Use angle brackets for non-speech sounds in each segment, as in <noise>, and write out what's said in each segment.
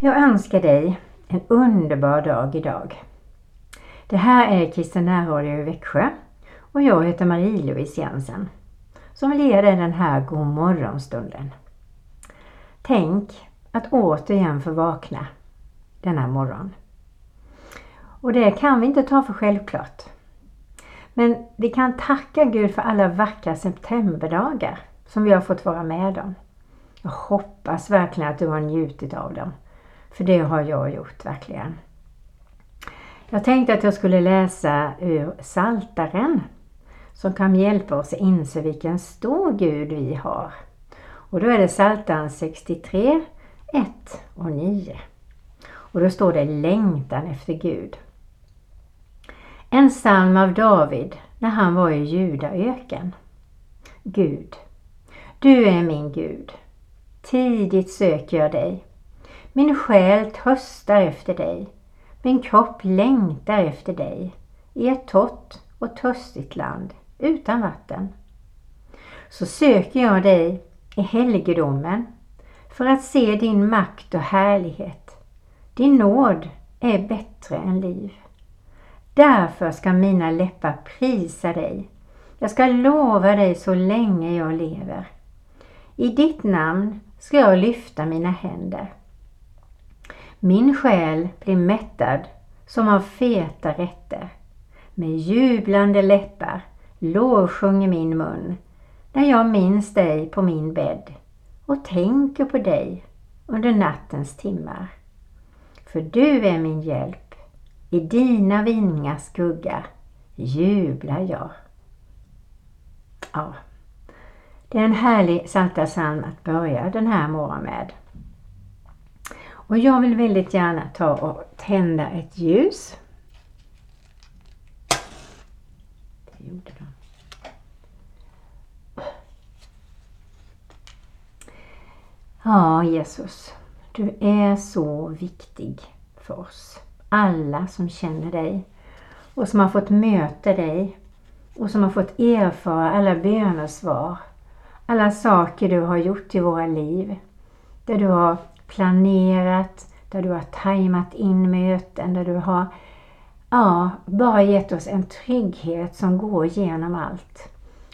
Jag önskar dig en underbar dag idag. Det här är Kristen Radio i Växjö och jag heter Marie-Louise Jensen som vill ge dig den här god morgonstunden. Tänk att återigen få vakna denna morgon. Och det kan vi inte ta för självklart. Men vi kan tacka Gud för alla vackra septemberdagar som vi har fått vara med om. Jag hoppas verkligen att du har njutit av dem. För det har jag gjort verkligen. Jag tänkte att jag skulle läsa ur Saltaren som kan hjälpa oss att inse vilken stor Gud vi har. Och då är det Saltaren 63, 1 och 9. Och då står det längtan efter Gud. En psalm av David när han var i Judaöken. Gud, du är min Gud. Tidigt söker jag dig. Min själ törstar efter dig. Min kropp längtar efter dig i ett torrt och törstigt land utan vatten. Så söker jag dig i helgedomen för att se din makt och härlighet. Din nåd är bättre än liv. Därför ska mina läppar prisa dig. Jag ska lova dig så länge jag lever. I ditt namn ska jag lyfta mina händer. Min själ blir mättad som av feta rätter. Med jublande läppar lovsjunger min mun när jag minns dig på min bädd och tänker på dig under nattens timmar. För du är min hjälp. I dina vingars skugga jublar jag. Ja, det är en härlig psaltarpsalm att börja den här morgonen med. Och jag vill väldigt gärna ta och tända ett ljus. Det gjorde de. Ja, Jesus. Du är så viktig för oss. Alla som känner dig och som har fått möta dig och som har fått erfara alla bönesvar. Alla saker du har gjort i våra liv. Där du har planerat, där du har tajmat in möten, där du har ja, bara gett oss en trygghet som går genom allt.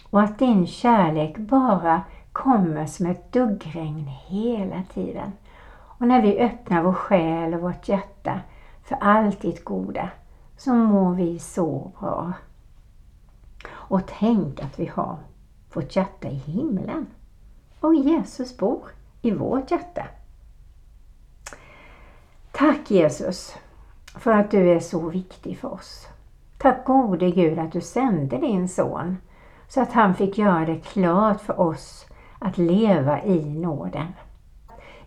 Och att din kärlek bara kommer som ett duggregn hela tiden. Och när vi öppnar vår själ och vårt hjärta för allt ditt goda så mår vi så bra. Och tänk att vi har vårt hjärta i himlen. Och Jesus bor i vårt hjärta. Tack Jesus för att du är så viktig för oss. Tack gode Gud att du sände din son så att han fick göra det klart för oss att leva i nåden.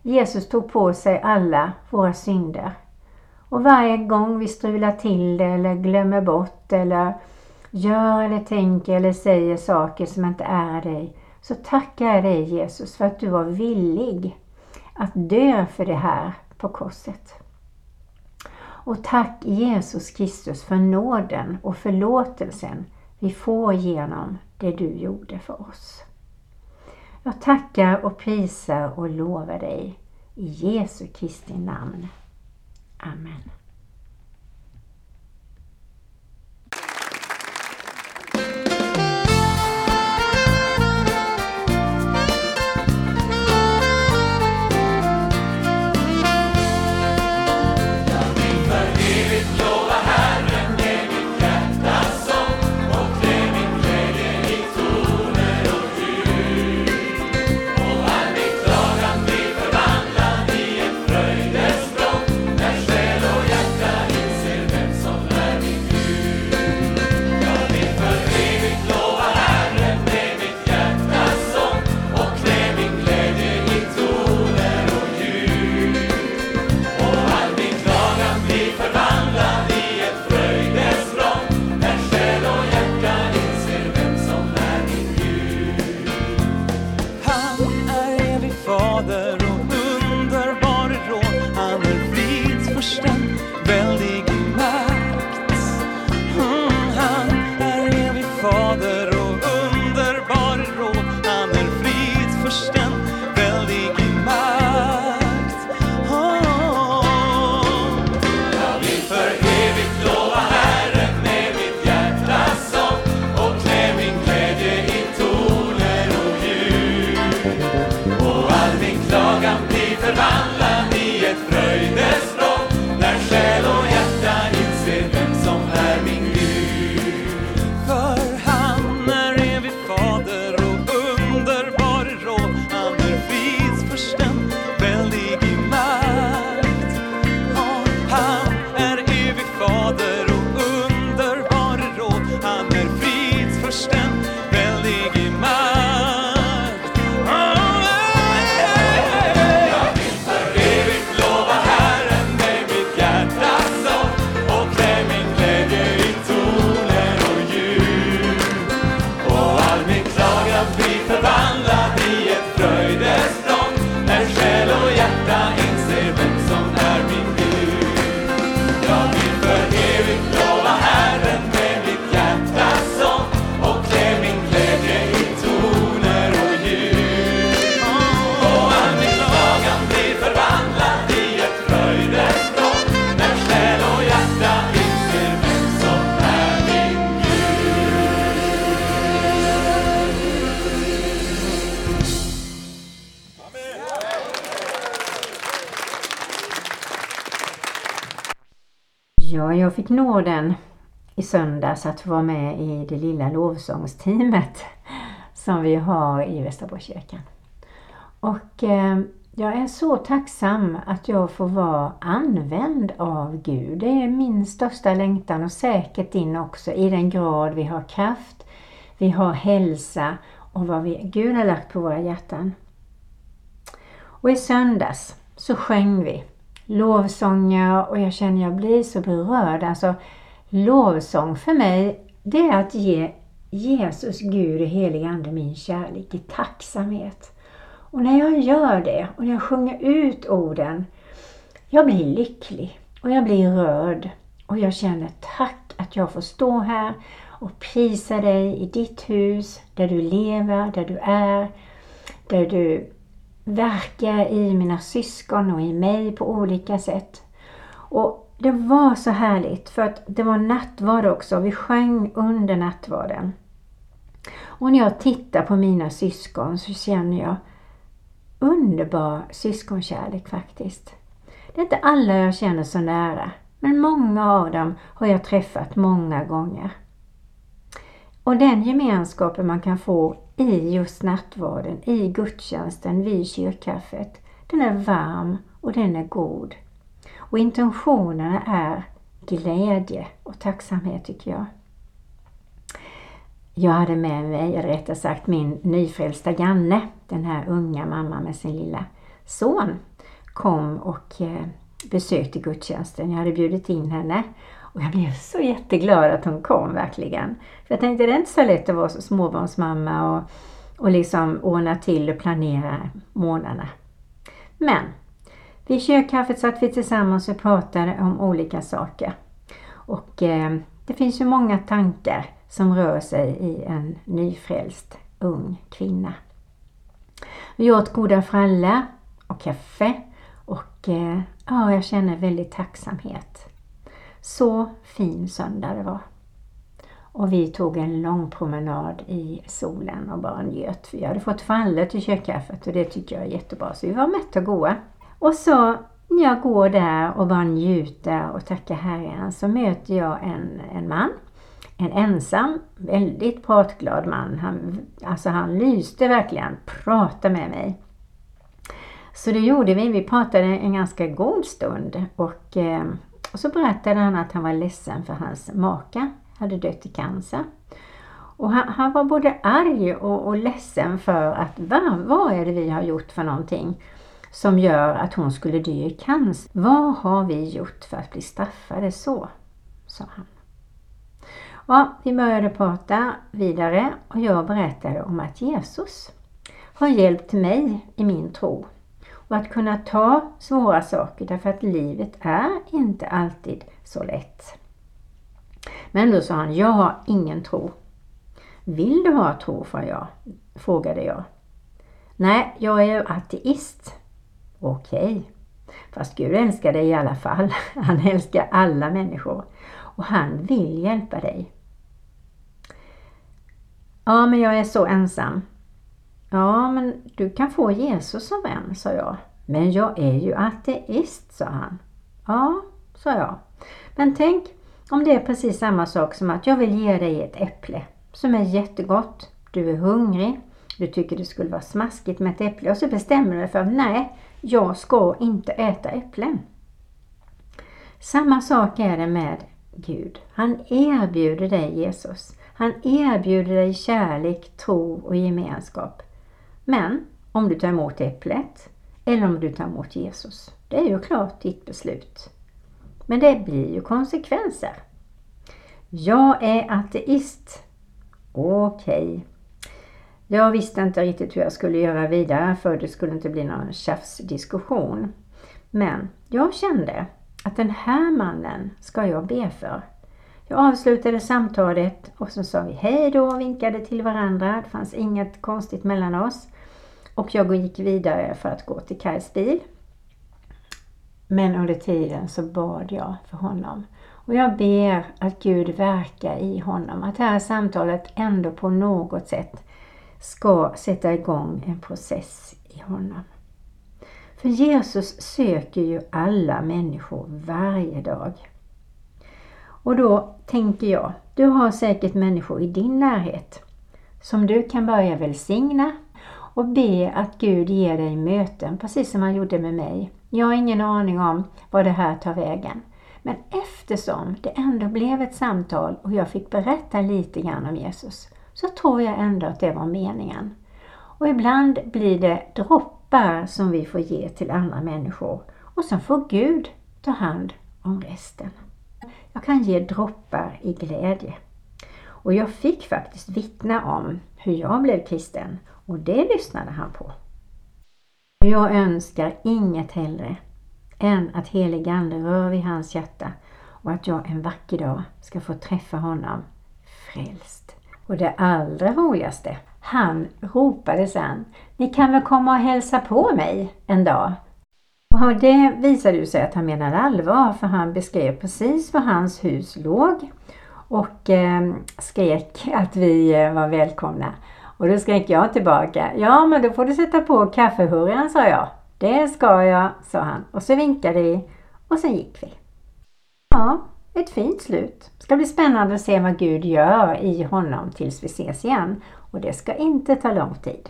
Jesus tog på sig alla våra synder. Och varje gång vi strular till det eller glömmer bort eller gör eller tänker eller säger saker som inte är dig så tackar jag dig Jesus för att du var villig att dö för det här på korset. Och tack Jesus Kristus för nåden och förlåtelsen vi får genom det du gjorde för oss. Jag tackar och prisar och lovar dig i Jesu Kristi namn. Amen. Fick nåden i söndags att få vara med i det lilla lovsångsteamet <laughs> som vi har i Västerborgskyrkan. Och eh, jag är så tacksam att jag får vara använd av Gud. Det är min största längtan och säkert din också i den grad vi har kraft, vi har hälsa och vad vi, Gud har lagt på våra hjärtan. Och i söndags så sjöng vi lovsånger och jag känner jag blir så berörd. Alltså lovsång för mig det är att ge Jesus, Gud och helig Ande min kärlek i tacksamhet. Och när jag gör det och när jag sjunger ut orden, jag blir lycklig och jag blir rörd och jag känner tack att jag får stå här och prisa dig i ditt hus, där du lever, där du är, där du verka i mina syskon och i mig på olika sätt. Och det var så härligt för att det var nattvard också. Vi sjöng under nattvarden. Och när jag tittar på mina syskon så känner jag underbar syskonkärlek faktiskt. Det är inte alla jag känner så nära, men många av dem har jag träffat många gånger. Och den gemenskapen man kan få i just nattvarden, i gudstjänsten, vid kyrkkaffet, den är varm och den är god. Och intentionerna är glädje och tacksamhet tycker jag. Jag hade med mig, eller rättare sagt min nyfrälsta Janne, den här unga mamman med sin lilla son, kom och eh, besökte gudstjänsten. Jag hade bjudit in henne och jag blev så jätteglad att hon kom verkligen. För jag tänkte det är inte så lätt att vara småbarnsmamma och, och liksom ordna till och planera månaderna. Men vid kökkaffet satt vi tillsammans och pratade om olika saker. Och eh, det finns ju många tankar som rör sig i en nyfrälst ung kvinna. Vi åt goda frallor och kaffe och eh, ja, jag känner väldigt tacksamhet. Så fin söndag det var. Och vi tog en lång promenad i solen och bara njöt. Vi hade fått frallor till kökkaffet och det tycker jag är jättebra. Så vi var mätta och goa. Och så när jag går där och bara njuter och tackar Herren så möter jag en, en man. En ensam, väldigt pratglad man. Han, alltså han lyste verkligen, prata med mig. Så det gjorde vi. Vi pratade en ganska god stund och, eh, och så berättade han att han var ledsen för hans maka hade dött i cancer. Och han, han var både arg och, och ledsen för att va, vad är det vi har gjort för någonting? som gör att hon skulle dö i cancer. Vad har vi gjort för att bli straffade så? sa han. Ja, vi började prata vidare och jag berättade om att Jesus har hjälpt mig i min tro och att kunna ta svåra saker därför att livet är inte alltid så lätt. Men då sa han, jag har ingen tro. Vill du ha tro? frågade jag. Nej, jag är ju ateist, Okej. Fast Gud älskar dig i alla fall. <laughs> Han älskar alla människor. Och han vill hjälpa dig. Ja, men jag är så ensam. Ja, men du kan få Jesus som vän, sa jag. Men jag är ju ateist, sa han. Ja, sa jag. Men tänk om det är precis samma sak som att jag vill ge dig ett äpple som är jättegott. Du är hungrig. Du tycker det skulle vara smaskigt med ett äpple och så bestämmer du dig för att nej, jag ska inte äta äpplen. Samma sak är det med Gud. Han erbjuder dig Jesus. Han erbjuder dig kärlek, tro och gemenskap. Men om du tar emot äpplet eller om du tar emot Jesus, det är ju klart ditt beslut. Men det blir ju konsekvenser. Jag är ateist. Okej, okay. Jag visste inte riktigt hur jag skulle göra vidare för det skulle inte bli någon tjafsdiskussion. Men jag kände att den här mannen ska jag be för. Jag avslutade samtalet och så sa vi hej då och vinkade till varandra. Det fanns inget konstigt mellan oss. Och jag gick vidare för att gå till Kajs bil. Men under tiden så bad jag för honom. Och jag ber att Gud verkar i honom. Att det här samtalet ändå på något sätt ska sätta igång en process i honom. För Jesus söker ju alla människor varje dag. Och då tänker jag, du har säkert människor i din närhet som du kan börja välsigna och be att Gud ger dig möten, precis som han gjorde med mig. Jag har ingen aning om var det här tar vägen. Men eftersom det ändå blev ett samtal och jag fick berätta lite grann om Jesus så tror jag ändå att det var meningen. Och ibland blir det droppar som vi får ge till andra människor och sen får Gud ta hand om resten. Jag kan ge droppar i glädje. Och jag fick faktiskt vittna om hur jag blev kristen och det lyssnade han på. Jag önskar inget hellre än att helig ande rör vid hans hjärta och att jag en vacker dag ska få träffa honom frälst. Och det allra roligaste, han ropade sen, ni kan väl komma och hälsa på mig en dag? Och det visade ju sig att han menade allvar för han beskrev precis var hans hus låg och eh, skrek att vi eh, var välkomna. Och då skrek jag tillbaka, ja men då får du sätta på kaffehurran sa jag. Det ska jag, sa han och så vinkade vi och sen gick vi. Ja, ett fint slut. Ska bli spännande att se vad Gud gör i honom tills vi ses igen. Och det ska inte ta lång tid.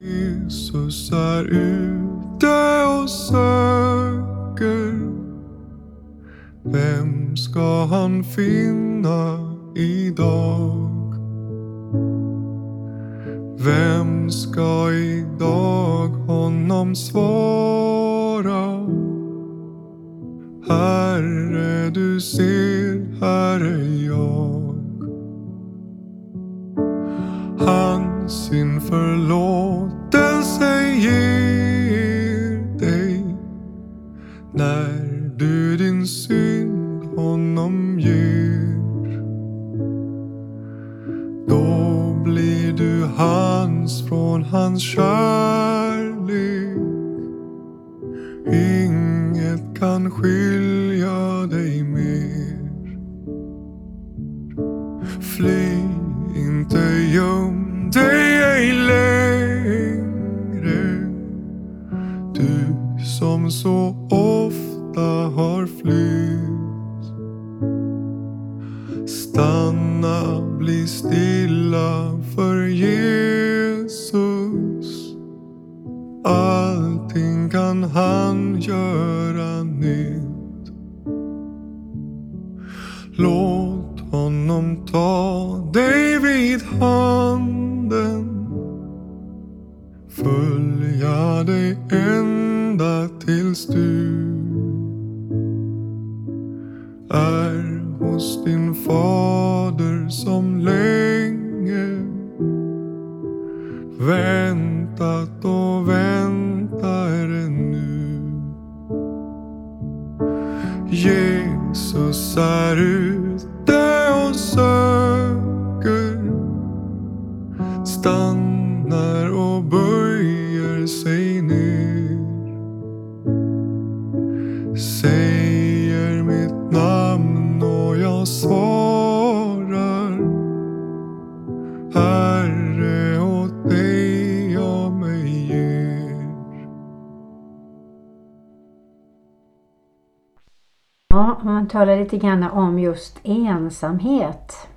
Jesus är ute och söker Vem ska han finna idag? Vem ska idag honom svara? Herre, du ser, här är jag. Han sin förlåtelse ger dig när du din synd hans kärlek. Inget kan skilja dig mer. Fly väntat och väntar ännu. Jesus är ute lite grann om just ensamhet.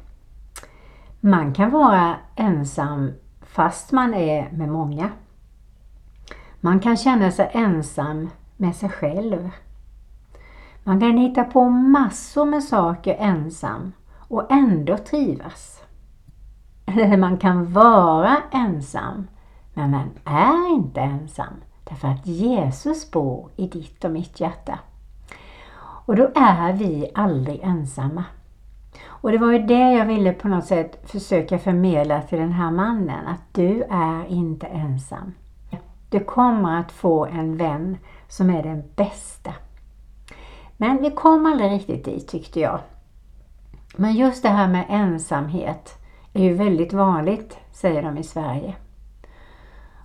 Man kan vara ensam fast man är med många. Man kan känna sig ensam med sig själv. Man kan hitta på massor med saker ensam och ändå trivas. <laughs> Eller man kan vara ensam men man är inte ensam därför att Jesus bor i ditt och mitt hjärta. Och då är vi aldrig ensamma. Och det var ju det jag ville på något sätt försöka förmedla till den här mannen, att du är inte ensam. Du kommer att få en vän som är den bästa. Men vi kom aldrig riktigt dit tyckte jag. Men just det här med ensamhet är ju väldigt vanligt, säger de i Sverige.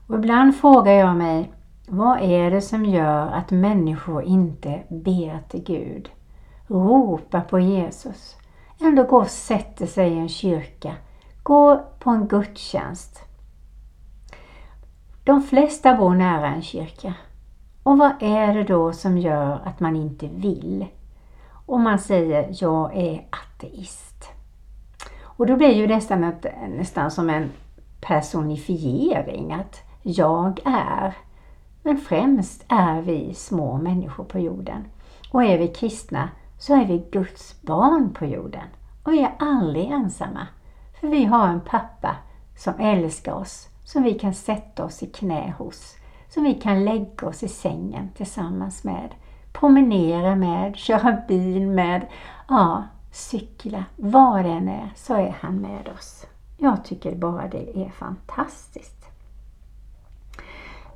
Och ibland frågar jag mig, vad är det som gör att människor inte ber till Gud, ropar på Jesus, ändå går och sätter sig i en kyrka, går på en gudstjänst. De flesta bor nära en kyrka Och vad är det då som gör att man inte vill? Och man säger jag är ateist. Och då blir ju detta nästan som en personifiering, att jag är. Men främst är vi små människor på jorden. Och är vi kristna så är vi Guds barn på jorden. Och vi är aldrig ensamma. För vi har en pappa som älskar oss, som vi kan sätta oss i knä hos, som vi kan lägga oss i sängen tillsammans med, promenera med, <laughs> köra bil med, ja, cykla, vad det än är, så är han med oss. Jag tycker bara det är fantastiskt.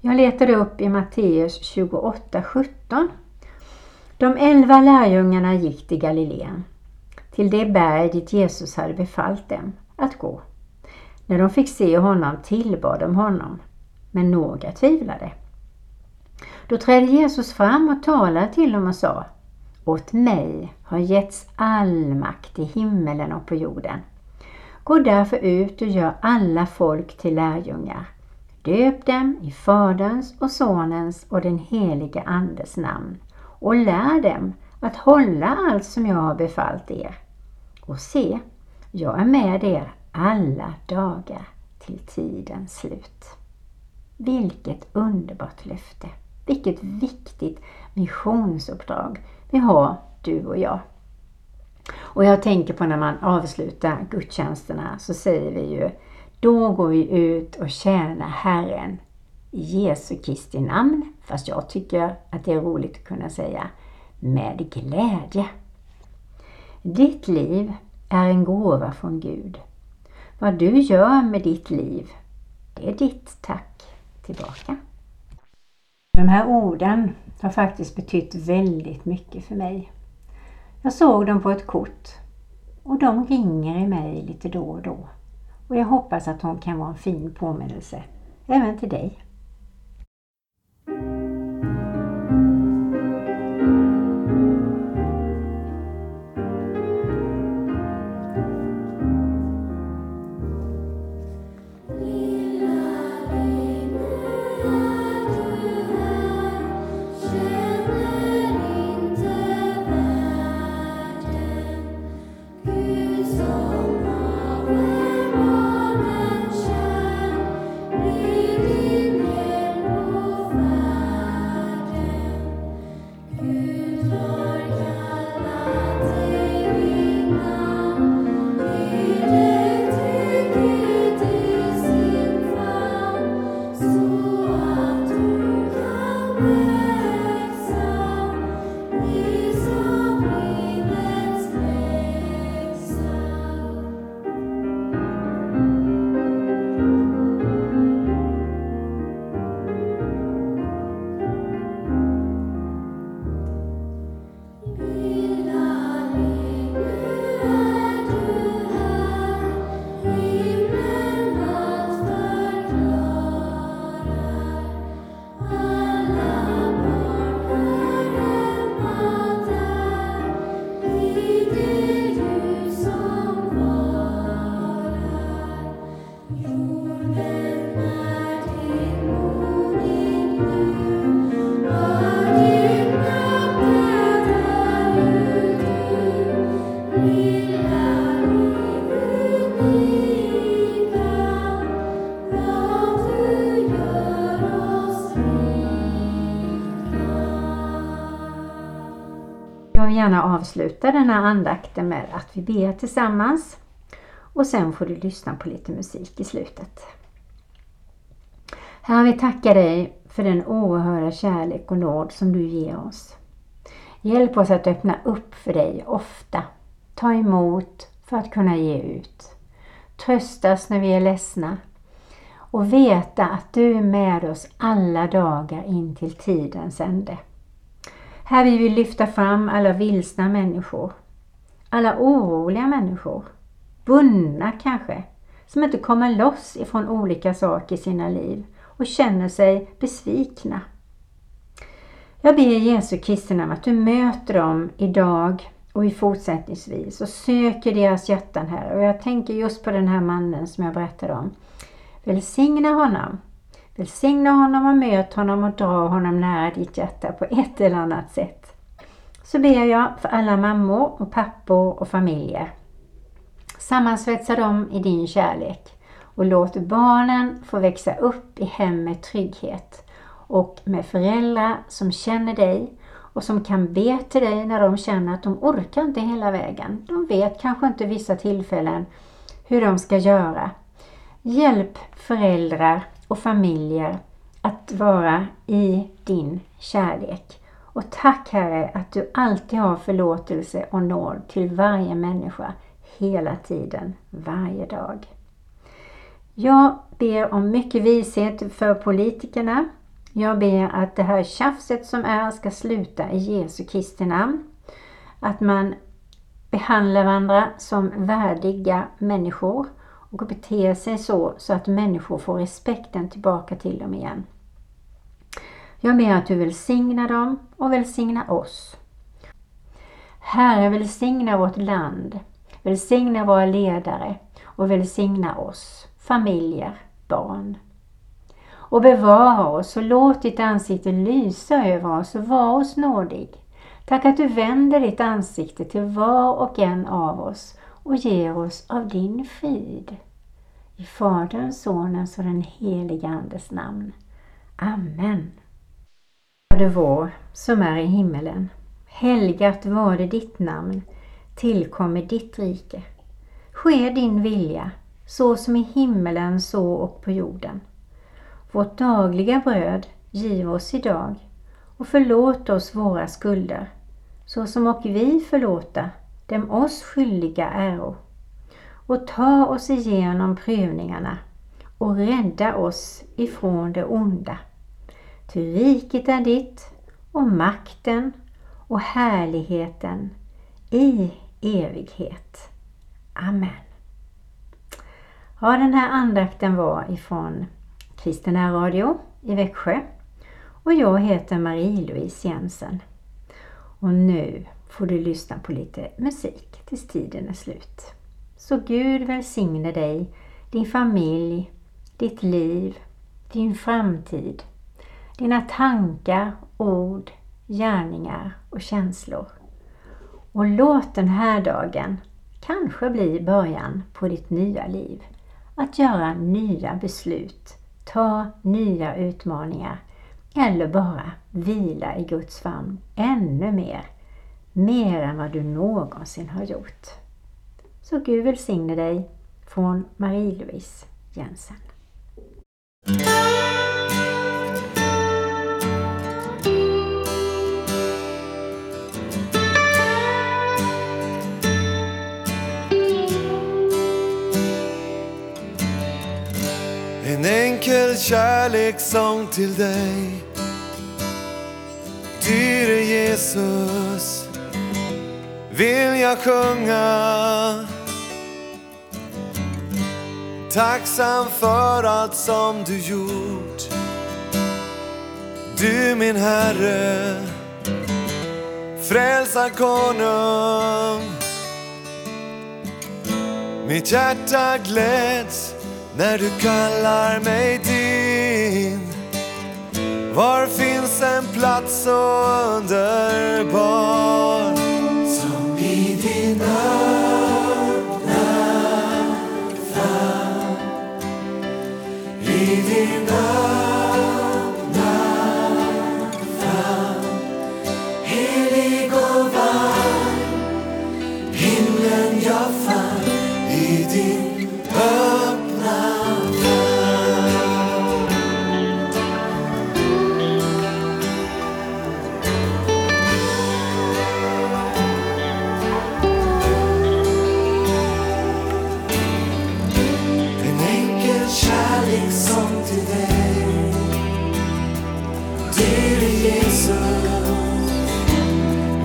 Jag letade upp i Matteus 28.17. De elva lärjungarna gick till Galileen, till det berg dit Jesus hade befallt dem att gå. När de fick se honom tillbad de honom, men några tvivlade. Då trädde Jesus fram och talade till dem och sa Åt mig har getts all makt i himmelen och på jorden. Gå därför ut och gör alla folk till lärjungar. Döp dem i Faderns och Sonens och den helige Andes namn och lär dem att hålla allt som jag har befallt er. Och se, jag är med er alla dagar till tidens slut. Vilket underbart löfte! Vilket viktigt missionsuppdrag vi har, du och jag. Och jag tänker på när man avslutar gudstjänsterna så säger vi ju då går vi ut och tjänar Herren i Jesu Kristi namn. Fast jag tycker att det är roligt att kunna säga med glädje. Ditt liv är en gåva från Gud. Vad du gör med ditt liv, det är ditt tack tillbaka. De här orden har faktiskt betytt väldigt mycket för mig. Jag såg dem på ett kort och de ringer i mig lite då och då. Och jag hoppas att hon kan vara en fin påminnelse även till dig. Gärna avsluta den här andakten med att vi ber tillsammans. Och sen får du lyssna på lite musik i slutet. Herre, vi tackar dig för den oerhörda kärlek och nåd som du ger oss. Hjälp oss att öppna upp för dig ofta. Ta emot för att kunna ge ut. Tröstas när vi är ledsna. Och veta att du är med oss alla dagar in till tidens ände. Här vill vi lyfta fram alla vilsna människor. Alla oroliga människor. Bundna kanske. Som inte kommer loss ifrån olika saker i sina liv och känner sig besvikna. Jag ber Jesu Kristi namn att du möter dem idag och i fortsättningsvis och söker deras hjärtan här. Och jag tänker just på den här mannen som jag berättade om. Välsigna honom. Välsigna honom och möt honom och dra honom nära ditt hjärta på ett eller annat sätt. Så ber jag för alla mammor och pappor och familjer. Sammansvetsa dem i din kärlek och låt barnen få växa upp i hem med trygghet och med föräldrar som känner dig och som kan be till dig när de känner att de orkar inte hela vägen. De vet kanske inte vissa tillfällen hur de ska göra. Hjälp föräldrar och familjer att vara i din kärlek. Och tack Herre att du alltid har förlåtelse och nåd till varje människa hela tiden, varje dag. Jag ber om mycket vishet för politikerna. Jag ber att det här tjafset som är ska sluta i Jesu Kristi namn. Att man behandlar varandra som värdiga människor och beter sig så, så att människor får respekten tillbaka till dem igen. Jag ber att du välsignar dem och välsignar oss. Herre, välsigna vårt land, välsigna våra ledare och välsigna oss, familjer, barn. Och bevara oss och låt ditt ansikte lysa över oss och var oss nådig. Tack att du vänder ditt ansikte till var och en av oss och ger oss av din frid. I Faderns, Sonens och den helige Andes namn. Amen. Fader vår som är i himmelen. Helgat var det ditt namn. Tillkommer ditt rike. Ske din vilja, så som i himmelen så och på jorden. Vårt dagliga bröd giv oss idag och förlåt oss våra skulder, så som och vi förlåta dem oss skyldiga äro. Och ta oss igenom prövningarna och rädda oss ifrån det onda. Ty riket är ditt och makten och härligheten i evighet. Amen. Ja, den här andakten var ifrån Kristina Radio i Växjö och jag heter Marie-Louise Jensen. Och nu får du lyssna på lite musik tills tiden är slut. Så Gud välsigne dig, din familj, ditt liv, din framtid, dina tankar, ord, gärningar och känslor. Och låt den här dagen kanske bli början på ditt nya liv. Att göra nya beslut, ta nya utmaningar eller bara vila i Guds famn ännu mer. Mer än vad du någonsin har gjort. Så Gud välsigne dig från Marie-Louise Jensen. En enkel kärlekssång till dig. Dyre Jesus vill jag sjunga? Tacksam för allt som du gjort. Du min Herre Frälsarkonung Mitt hjärta gläds när du kallar mig din Var finns en plats så underbar? Dyre Jesus.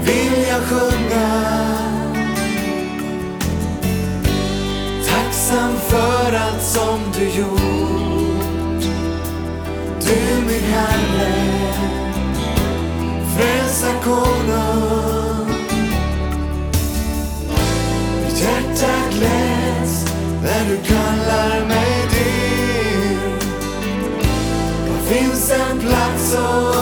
Vill jag sjunga? Tacksam för allt som du gjort. Du min Herre. Frälsarkonung plats